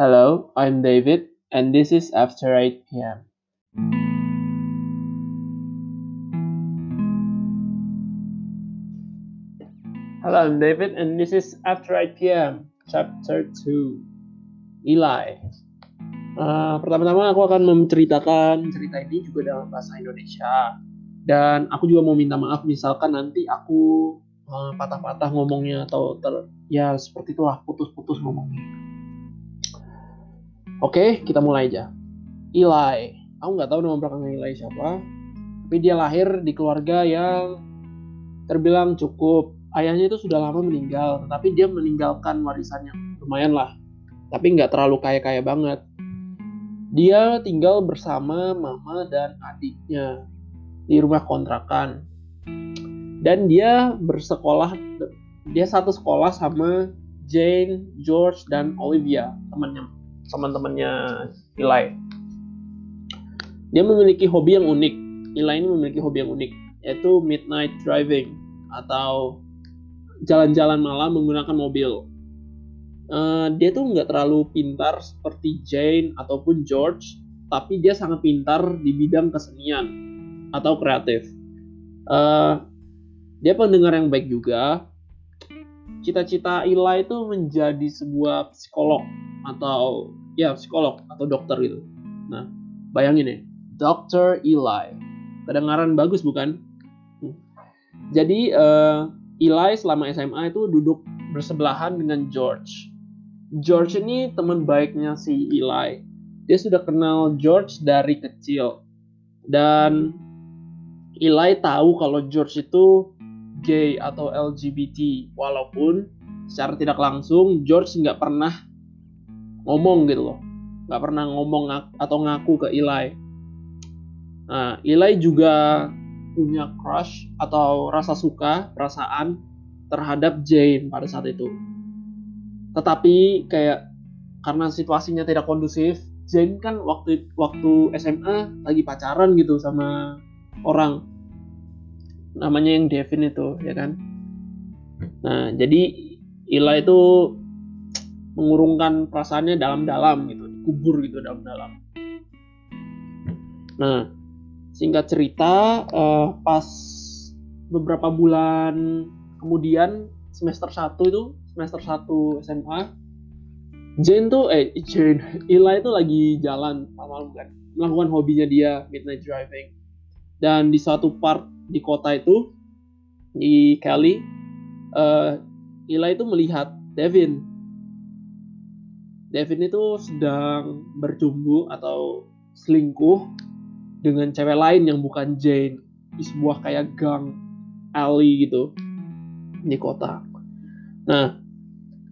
Hello, I'm David, and this is After 8 p.m. Hello, I'm David, and this is After 8 p.m. Chapter 2 Eli Uh, Pertama-tama aku akan menceritakan cerita ini juga dalam bahasa Indonesia Dan aku juga mau minta maaf misalkan nanti aku uh, patah-patah ngomongnya atau ter, ya seperti itulah putus-putus ngomongnya Oke, kita mulai aja. Eli, aku nggak tahu nama belakangnya Eli siapa, tapi dia lahir di keluarga yang terbilang cukup. Ayahnya itu sudah lama meninggal, tetapi dia meninggalkan warisannya lumayan lah, tapi nggak terlalu kaya-kaya banget. Dia tinggal bersama mama dan adiknya di rumah kontrakan, dan dia bersekolah. Dia satu sekolah sama Jane, George, dan Olivia, temannya teman-temannya Eli. Dia memiliki hobi yang unik. Eli ini memiliki hobi yang unik, yaitu midnight driving atau jalan-jalan malam menggunakan mobil. Uh, dia tuh nggak terlalu pintar seperti Jane ataupun George, tapi dia sangat pintar di bidang kesenian atau kreatif. Uh, dia pendengar yang baik juga. Cita-cita Eli itu menjadi sebuah psikolog atau ya psikolog atau dokter gitu. Nah, bayangin ya, Dr. Eli. Kedengaran bagus bukan? Hmm. Jadi uh, Eli selama SMA itu duduk bersebelahan dengan George. George ini teman baiknya si Eli. Dia sudah kenal George dari kecil. Dan Eli tahu kalau George itu gay atau LGBT. Walaupun secara tidak langsung George nggak pernah ngomong gitu loh. Nggak pernah ngomong atau ngaku ke Eli. Nah Eli juga punya crush atau rasa suka perasaan terhadap Jane pada saat itu. Tetapi kayak karena situasinya tidak kondusif Jane kan waktu waktu SMA lagi pacaran gitu sama orang. Namanya yang Devin itu ya kan? Nah jadi Ila itu mengurungkan perasaannya dalam-dalam gitu, dikubur gitu dalam-dalam. Nah, singkat cerita, uh, pas beberapa bulan kemudian semester 1 itu, semester 1 SMA, Jane tuh, eh Jane, Ila itu lagi jalan malam kan, melakukan hobinya dia, midnight driving. Dan di suatu part di kota itu, di Kelly, uh, Ila itu melihat Devin Devin itu sedang berjumbu atau selingkuh dengan cewek lain yang bukan Jane di sebuah kayak gang alley gitu di kota. Nah,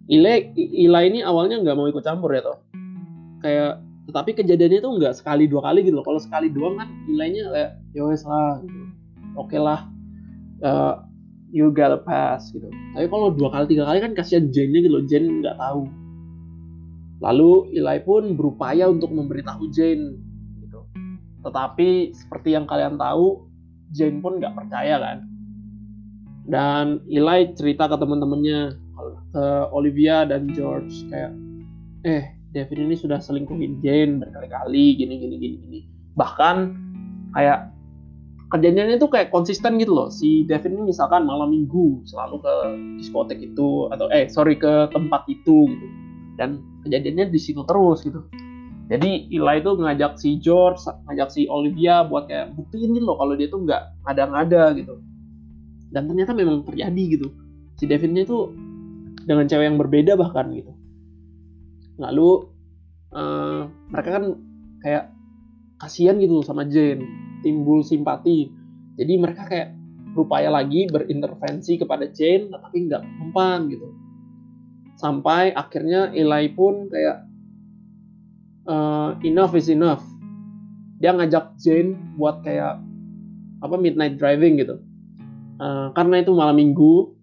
Ila, Ila ini awalnya nggak mau ikut campur ya toh. Kayak tetapi kejadiannya itu nggak sekali dua kali gitu loh. Kalau sekali doang kan Ilainya kayak ya wes lah gitu. Oke lah. Uh, you gotta pass gitu. Tapi kalau dua kali tiga kali kan kasihan Jane-nya gitu loh. Jane nggak tahu Lalu Eli pun berupaya untuk memberitahu Jane gitu. Tetapi seperti yang kalian tahu, Jane pun nggak percaya kan. Dan Eli cerita ke teman-temannya, ke Olivia dan George kayak, eh Devin ini sudah selingkuhin Jane berkali-kali, gini gini gini gini. Bahkan kayak kerjanya itu kayak konsisten gitu loh. Si Devin ini misalkan malam minggu selalu ke diskotek itu atau eh sorry ke tempat itu gitu. Dan kejadiannya di situ terus gitu. Jadi Ila itu ngajak si George ngajak si Olivia buat kayak buktiin gitu loh kalau dia tuh nggak ngada-ngada gitu. Dan ternyata memang terjadi gitu. Si Devinnya itu dengan cewek yang berbeda bahkan gitu. Lalu uh, mereka kan kayak kasihan gitu sama Jane timbul simpati. Jadi mereka kayak berupaya lagi berintervensi kepada Jane tapi nggak mempan gitu sampai akhirnya Eli pun kayak uh, enough is enough. Dia ngajak Jane buat kayak apa midnight driving gitu. Uh, karena itu malam minggu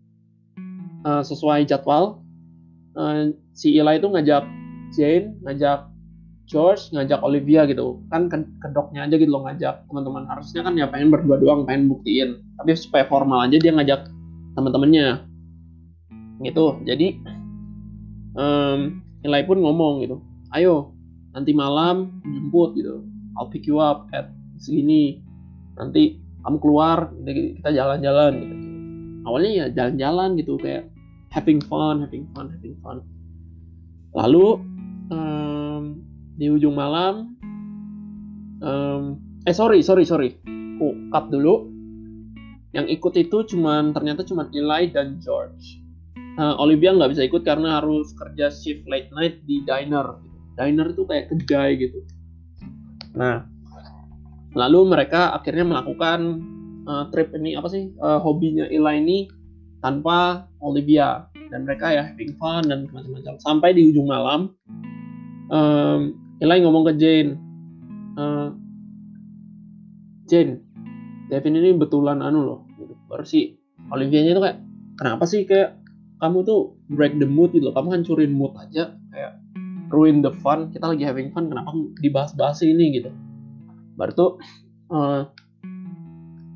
uh, sesuai jadwal uh, si Eli itu ngajak Jane ngajak George ngajak Olivia gitu. Kan kedoknya aja gitu loh ngajak teman-teman. Harusnya kan ya pengen berdua doang pengen buktiin. Tapi supaya formal aja dia ngajak teman-temannya. Gitu. Jadi um, Eli pun ngomong gitu ayo nanti malam jemput gitu I'll pick you up at segini nanti kamu keluar kita jalan-jalan gitu. Awalnya ya jalan-jalan gitu kayak having fun having fun having fun. Lalu um, di ujung malam um, eh sorry sorry sorry aku cut dulu. Yang ikut itu cuman ternyata cuma Eli dan George uh, Olivia nggak bisa ikut karena harus kerja shift late night di diner diner itu kayak kedai gitu. Nah lalu mereka akhirnya melakukan uh, trip ini apa sih uh, hobinya Ila ini tanpa Olivia. Dan mereka ya having fun dan macam-macam. Sampai di ujung malam um, Eli ngomong ke Jane uh, Jane Devin ini betulan anu loh gitu. baru Olivia nya itu kayak kenapa sih kayak kamu tuh break the mood gitu loh. Kamu hancurin mood aja kayak ruin the fun. Kita lagi having fun kenapa dibahas-bahas ini gitu? Baru tuh uh,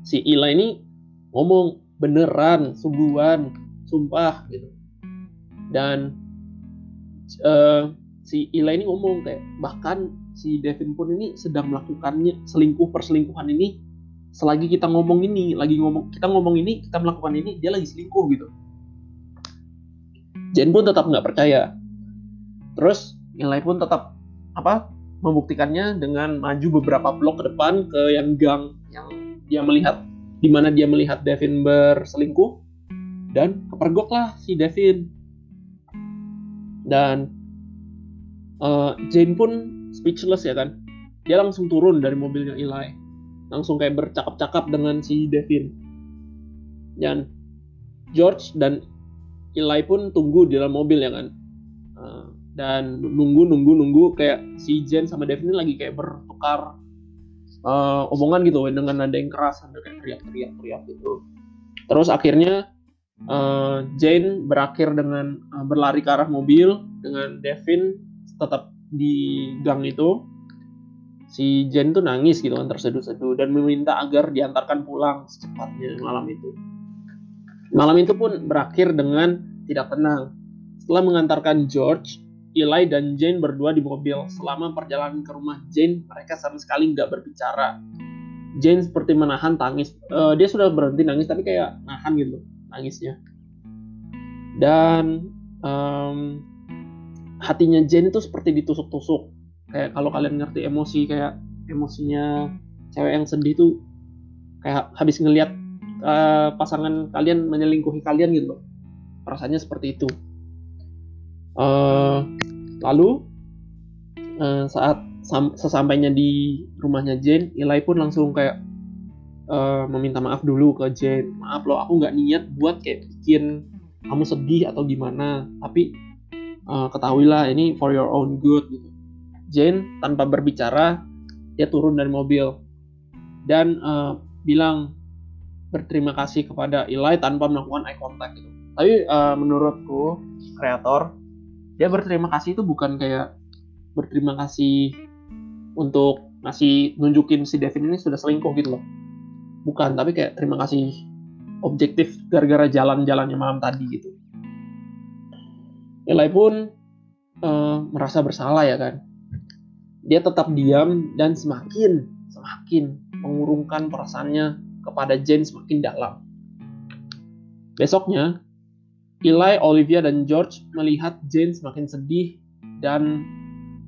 si Ila ini ngomong beneran sungguhan sumpah gitu. Dan uh, si Ila ini ngomong kayak bahkan si Devin pun ini sedang melakukannya selingkuh perselingkuhan ini selagi kita ngomong ini lagi ngomong kita ngomong ini kita melakukan ini dia lagi selingkuh gitu Jen pun tetap nggak percaya. Terus Ila pun tetap apa membuktikannya dengan maju beberapa blok ke depan ke yang gang yang dia melihat di mana dia melihat Devin berselingkuh dan kepergoklah si Devin. Dan uh, Jane pun speechless ya kan. Dia langsung turun dari mobilnya Eli. Langsung kayak bercakap-cakap dengan si Devin. Dan George dan Eli pun tunggu di dalam mobil ya kan? Uh, dan nunggu nunggu nunggu kayak si Jane sama Devin lagi kayak bertukar uh, omongan gitu dengan nada yang keras sambil kayak teriak-teriak teriak gitu. Terus akhirnya uh, Jane berakhir dengan uh, berlari ke arah mobil dengan Devin tetap di gang itu. Si Jane tuh nangis gitu kan terseduh-seduh dan meminta agar diantarkan pulang secepatnya malam itu malam itu pun berakhir dengan tidak tenang setelah mengantarkan George Eli dan Jane berdua di mobil. Selama perjalanan ke rumah Jane, mereka sama sekali nggak berbicara. Jane seperti menahan tangis. Uh, dia sudah berhenti nangis, tapi kayak nahan gitu nangisnya. Dan um, hatinya Jane itu seperti ditusuk-tusuk. Kayak kalau kalian ngerti emosi, kayak emosinya cewek yang sedih tuh kayak habis ngelihat uh, pasangan kalian menyelingkuhi kalian gitu loh. Perasaannya seperti itu. Uh, lalu uh, saat sesampainya di rumahnya Jane, Eli pun langsung kayak uh, meminta maaf dulu ke Jane. Maaf loh, aku nggak niat buat kayak bikin kamu sedih atau gimana. Tapi uh, ketahuilah ini for your own good. Gitu. Jane tanpa berbicara dia turun dari mobil dan uh, bilang berterima kasih kepada Eli tanpa melakukan eye contact gitu. Tapi uh, menurutku kreator dia berterima kasih itu bukan kayak berterima kasih untuk ngasih nunjukin si Devin ini sudah selingkuh gitu loh. Bukan tapi kayak terima kasih objektif gara-gara jalan-jalannya malam tadi gitu. Eli pun uh, merasa bersalah ya kan. Dia tetap diam dan semakin semakin mengurungkan perasaannya kepada Jane semakin dalam besoknya Eli, Olivia, dan George melihat Jane semakin sedih dan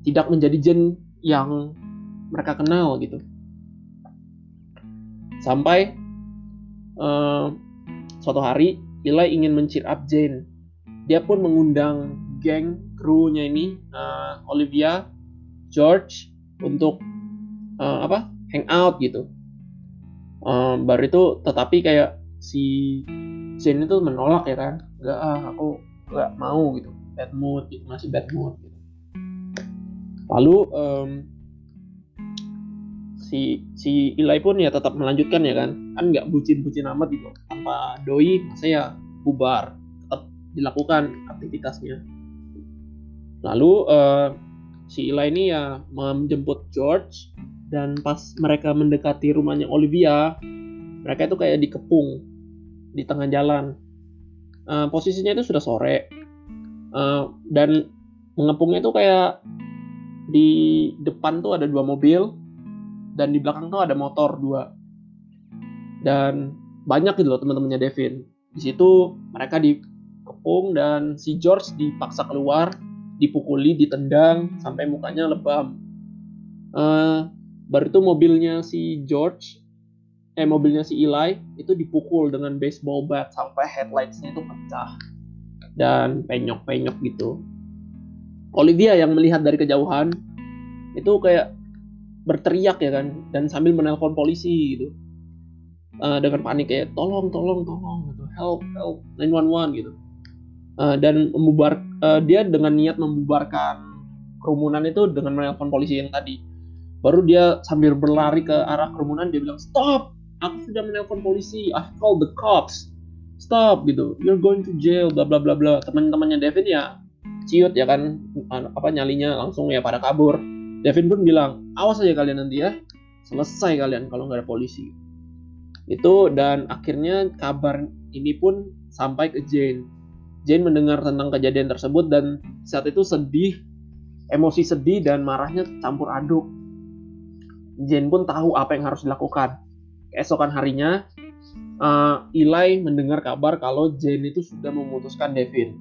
tidak menjadi Jane yang mereka kenal gitu. Sampai uh, suatu hari Eli ingin mencir up Jane. Dia pun mengundang geng krunya ini uh, Olivia, George untuk uh, apa? hangout gitu. Uh, baru itu tetapi kayak si Jane itu menolak ya kan? Nggak ah aku nggak mau gitu. Bad mood gitu masih bad mood gitu. Lalu um, si si Ilai pun ya tetap melanjutkan ya kan? Kan nggak bucin-bucin amat gitu tanpa doi masa ya bubar tetap dilakukan aktivitasnya. Lalu uh, si Ilai ini ya menjemput George dan pas mereka mendekati rumahnya Olivia mereka itu kayak dikepung di tengah jalan. Uh, posisinya itu sudah sore. Uh, dan mengepungnya itu kayak di depan tuh ada dua mobil dan di belakang tuh ada motor dua. Dan banyak gitu loh teman-temannya Devin. Di situ mereka dikepung dan si George dipaksa keluar dipukuli ditendang sampai mukanya lebam. Uh, baru itu mobilnya si George eh mobilnya si Eli itu dipukul dengan baseball bat sampai headlightsnya itu pecah. Dan penyok-penyok gitu. Olivia yang melihat dari kejauhan itu kayak berteriak ya kan dan sambil menelpon polisi gitu. Uh, dengan panik kayak tolong tolong tolong gitu. Help help 911 gitu. Uh, dan membubar uh, dia dengan niat membubarkan kerumunan itu dengan menelpon polisi yang tadi baru dia sambil berlari ke arah kerumunan dia bilang stop! Aku sudah menelpon polisi. I've called the cops. Stop! Gitu. You're going to jail bla bla bla bla. Teman-temannya Devin ya ciut ya kan apa nyalinya langsung ya pada kabur. Devin pun bilang awas aja kalian nanti ya. Selesai kalian kalau nggak ada polisi. Itu dan akhirnya kabar ini pun sampai ke Jane. Jane mendengar tentang kejadian tersebut dan saat itu sedih emosi sedih dan marahnya campur aduk Jane pun tahu apa yang harus dilakukan keesokan harinya uh, Eli mendengar kabar kalau Jane itu sudah memutuskan Devin.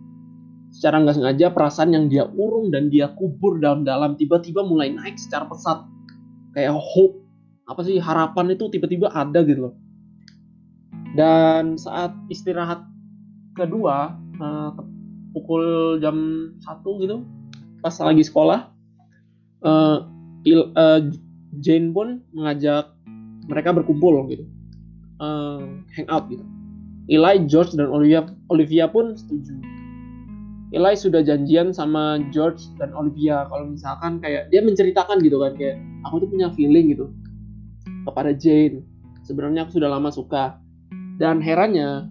Secara nggak sengaja perasaan yang dia urung dan dia kubur dalam-dalam tiba-tiba mulai naik secara pesat. Kayak hope, apa sih harapan itu tiba-tiba ada gitu loh. Dan saat istirahat kedua, uh, pukul jam satu gitu, pas lagi sekolah, uh, Jane pun mengajak mereka berkumpul gitu. Uh, hangout gitu. Eli, George dan Olivia Olivia pun setuju. Eli sudah janjian sama George dan Olivia. Kalau misalkan kayak dia menceritakan gitu kan kayak aku tuh punya feeling gitu kepada Jane. Sebenarnya aku sudah lama suka. Dan herannya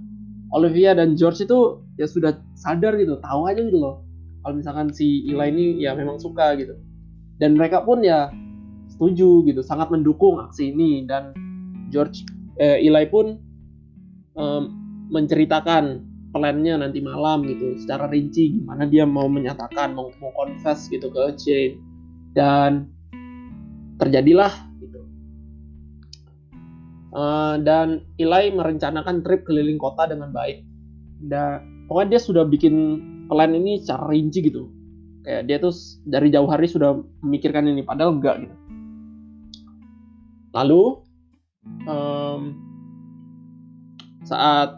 Olivia dan George itu ya sudah sadar gitu tahu aja gitu loh. Kalau misalkan si Eli ini ya memang suka gitu. Dan mereka pun ya setuju gitu, sangat mendukung aksi ini. Dan George eh, Eli pun eh, menceritakan plannya nanti malam gitu secara rinci gimana dia mau menyatakan mau mau confess gitu ke Jane. Dan terjadilah gitu. Uh, dan Eli merencanakan trip keliling kota dengan baik. Dan pokoknya dia sudah bikin plan ini secara rinci gitu. Kayak dia tuh dari jauh hari sudah memikirkan ini padahal enggak gitu Lalu um, saat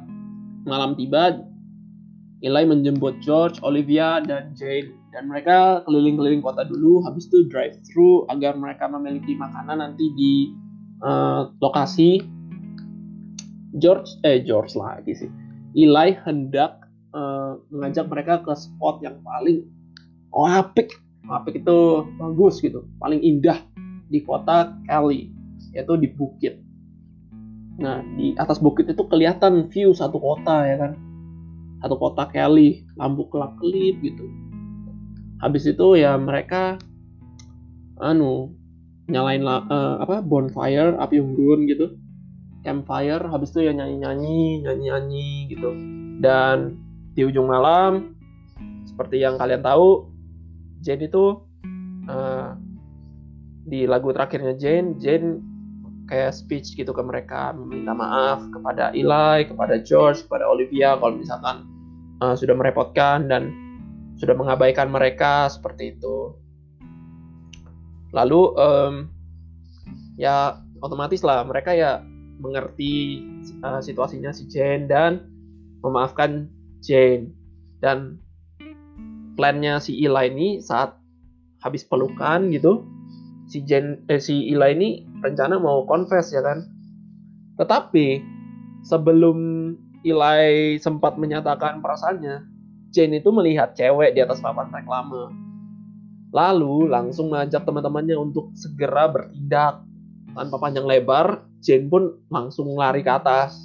malam tiba, Eli menjemput George, Olivia, dan Jane. Dan mereka keliling-keliling kota dulu. Habis itu drive thru agar mereka memiliki makanan nanti di uh, lokasi. George eh George lagi sih. Eli hendak uh, mengajak mereka ke spot yang paling apik. Apik itu bagus gitu. Paling indah di kota Kelly yaitu di bukit. Nah, di atas bukit itu kelihatan view satu kota ya kan. Satu kota Kelly, lampu kelap-kelip gitu. Habis itu ya mereka anu nyalain uh, apa bonfire, api unggun gitu. Campfire, habis itu ya nyanyi-nyanyi, nyanyi-nyanyi gitu. Dan di ujung malam seperti yang kalian tahu, Jane itu uh, di lagu terakhirnya Jane, Jane kayak speech gitu ke mereka meminta maaf kepada Eli, kepada George, kepada Olivia kalau misalkan uh, sudah merepotkan dan sudah mengabaikan mereka seperti itu. Lalu um, ya otomatis lah mereka ya mengerti uh, situasinya si Jane dan memaafkan Jane dan plannya si Eli ini saat habis pelukan gitu si Jen eh, si Ila ini rencana mau confess ya kan. Tetapi sebelum Ilai sempat menyatakan perasaannya, Jane itu melihat cewek di atas papan reklame. Lalu langsung mengajak teman-temannya untuk segera bertindak. Tanpa panjang lebar, Jane pun langsung lari ke atas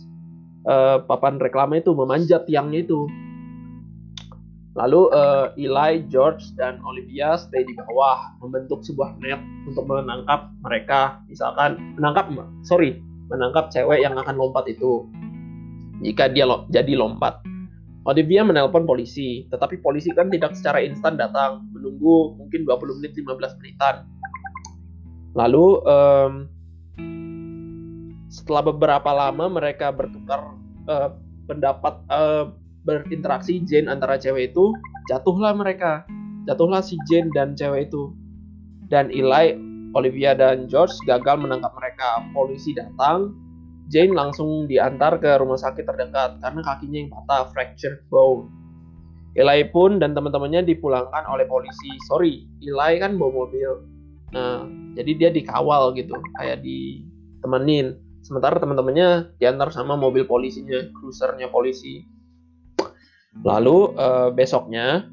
uh, papan reklame itu, memanjat tiangnya itu. Lalu uh, Eli, George, dan Olivia stay di bawah, membentuk sebuah net untuk menangkap mereka. Misalkan menangkap, sorry, menangkap cewek yang akan lompat itu. Jika dia lo, jadi lompat, Olivia menelpon polisi, tetapi polisi kan tidak secara instan datang, menunggu mungkin 20 menit 15 menitan. Lalu um, setelah beberapa lama mereka bertukar uh, pendapat uh, berinteraksi Jane antara cewek itu, jatuhlah mereka. Jatuhlah si Jane dan cewek itu. Dan Eli, Olivia dan George gagal menangkap mereka. Polisi datang, Jane langsung diantar ke rumah sakit terdekat karena kakinya yang patah, fractured bone. Eli pun dan teman-temannya dipulangkan oleh polisi. Sorry, Eli kan bawa mobil. Nah, jadi dia dikawal gitu, kayak ditemenin. Sementara teman-temannya diantar sama mobil polisinya, cruisernya polisi. Lalu uh, besoknya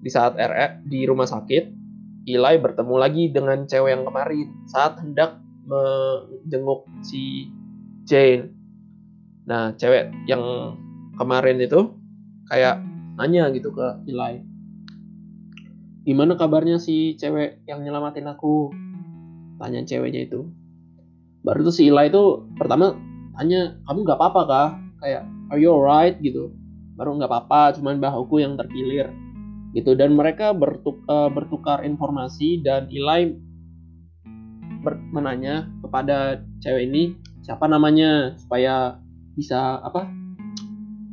di saat RE di rumah sakit, Eli bertemu lagi dengan cewek yang kemarin saat hendak menjenguk si Jane. Nah, cewek yang kemarin itu kayak nanya gitu ke Eli. Gimana kabarnya si cewek yang nyelamatin aku? Tanya ceweknya itu. Baru tuh si Eli itu pertama tanya, kamu nggak apa-apa kah? Kayak, are you alright gitu. Baru nggak apa-apa, cuman bahuku yang terkilir. Gitu dan mereka bertuk, uh, bertukar informasi dan Eli ber, menanya kepada cewek ini siapa namanya? Supaya bisa apa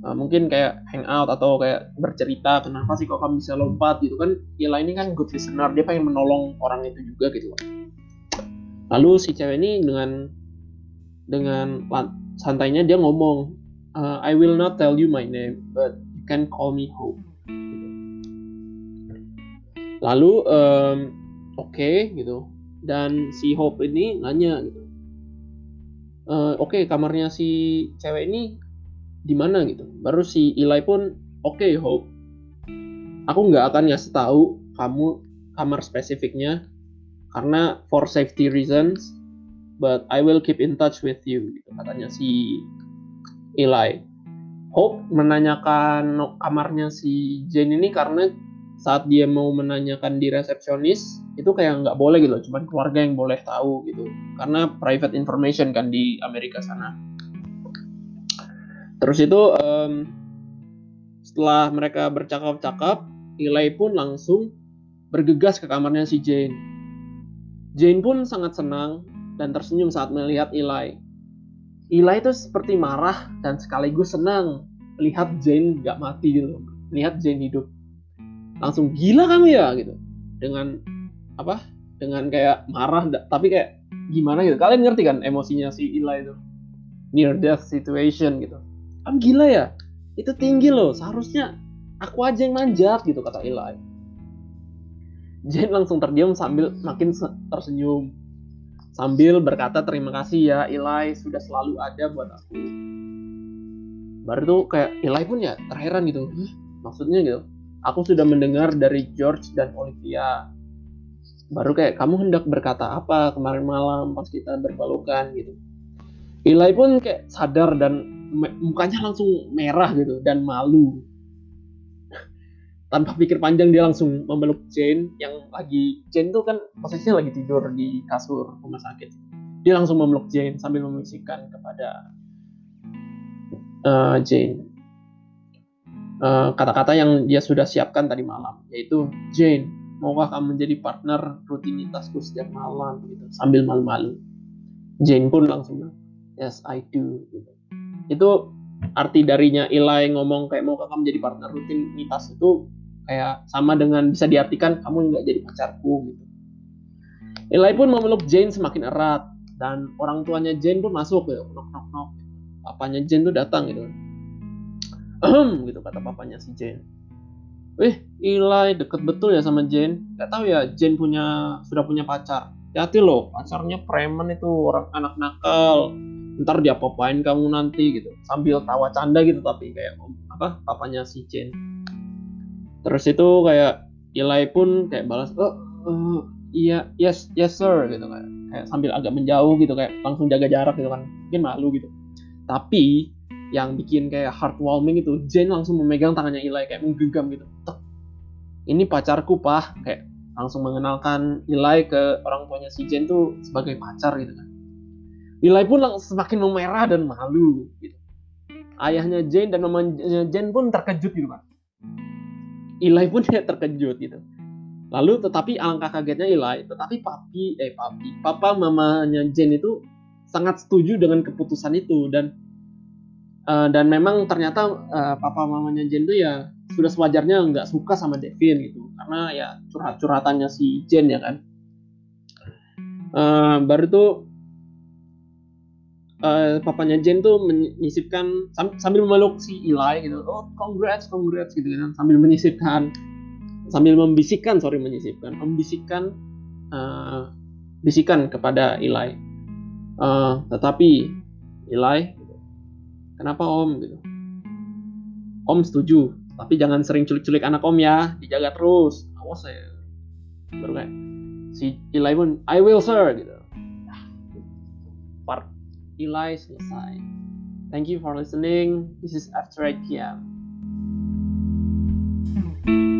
uh, mungkin kayak hangout atau kayak bercerita kenapa sih kok kamu bisa lompat? Gitu kan. Ila ini kan good listener dia pengen menolong orang itu juga gitu. Lalu si cewek ini dengan dengan santainya dia ngomong uh, I will not tell you my name but you can call me Hope lalu um, oke okay, gitu. Dan si Hope ini nanya gitu. Uh, oke okay, kamarnya si cewek ini di mana gitu. Baru si Eli pun oke okay, Hope. Aku nggak akan ngasih tahu kamu kamar spesifiknya karena for safety reasons but I will keep in touch with you gitu katanya si Eli. Hope menanyakan kamarnya si Jane ini karena saat dia mau menanyakan di resepsionis itu kayak nggak boleh gitu cuman keluarga yang boleh tahu gitu. Karena private information kan di Amerika sana. Terus itu um, setelah mereka bercakap-cakap Eli pun langsung bergegas ke kamarnya si Jane. Jane pun sangat senang dan tersenyum saat melihat Eli Eli itu seperti marah dan sekaligus senang. Melihat Jane nggak mati gitu. Melihat Jane hidup. Langsung gila kamu ya? gitu. Dengan apa dengan kayak marah tapi kayak gimana gitu. Kalian ngerti kan emosinya si Ila itu? Near death situation gitu. Kamu gila ya? Itu tinggi loh. Seharusnya aku aja yang manjat gitu kata Ila. Jane langsung terdiam sambil makin tersenyum sambil berkata terima kasih ya Eli sudah selalu ada buat aku baru tuh kayak Eli pun ya terheran gitu maksudnya gitu Aku sudah mendengar dari George dan Olivia. Baru kayak kamu hendak berkata apa kemarin malam pas kita berpelukan gitu. Eli pun kayak sadar dan mukanya langsung merah gitu dan malu. Tanpa pikir panjang dia langsung memeluk Jane yang lagi Jane tuh kan posisinya lagi tidur di kasur rumah sakit. Dia langsung memeluk Jane sambil membisikkan kepada uh, Jane Eh, kata-kata uh, yang dia sudah siapkan tadi malam, yaitu Jane, maukah kamu menjadi partner rutinitasku setiap malam gitu, sambil malu-malu. Jane pun langsung yes I do. Gitu. Itu arti darinya Eli ngomong kayak maukah kamu menjadi partner rutinitas itu kayak sama dengan bisa diartikan kamu nggak jadi pacarku gitu. Eli pun memeluk Jane semakin erat dan orang tuanya Jane pun masuk ya, knock knock knock. Papanya Jane tuh datang gitu Ahem, gitu kata papanya si Jane. Wih, Eli deket betul ya sama Jane. Gak tahu ya Jane punya sudah punya pacar. Hati loh, pacarnya preman itu orang anak nakal. Ntar dia apain kamu nanti gitu. Sambil tawa canda gitu tapi kayak apa papanya si Jane. Terus itu kayak Eli pun kayak balas, oh uh, iya yes yes sir gitu kayak, kayak sambil agak menjauh gitu kayak langsung jaga jarak gitu kan. Mungkin malu gitu. Tapi yang bikin kayak heartwarming itu Jane langsung memegang tangannya Eli kayak menggenggam gitu. Ini pacarku pah kayak langsung mengenalkan Eli ke orang tuanya si Jane tuh sebagai pacar gitu kan. Eli pun langsung semakin memerah dan malu gitu. Ayahnya Jane dan mamanya Jane pun terkejut gitu kan Eli pun dia terkejut gitu. Lalu tetapi alangkah kagetnya Eli tetapi papi eh papi papa mamanya Jane itu sangat setuju dengan keputusan itu dan uh, dan memang ternyata uh, papa mamanya Jane itu ya sudah sewajarnya nggak suka sama Devin gitu. Karena ya curhat-curhatannya si Jane ya kan. Uh, baru tuh uh, papanya Jen tuh menyisipkan sambil memeluk si Eli gitu. Oh congrats congrats gitu kan. Sambil menyisipkan sambil membisikkan sorry menyisipkan membisikkan uh, bisikan kepada Eli. Uh, tetapi Eli kenapa om? gitu. Om setuju tapi jangan sering culik-culik anak om ya dijaga terus. Awas ya. Baru kayak si Eli pun I will sir gitu Eli selesai thank you for listening. This is after 8 p.m hmm.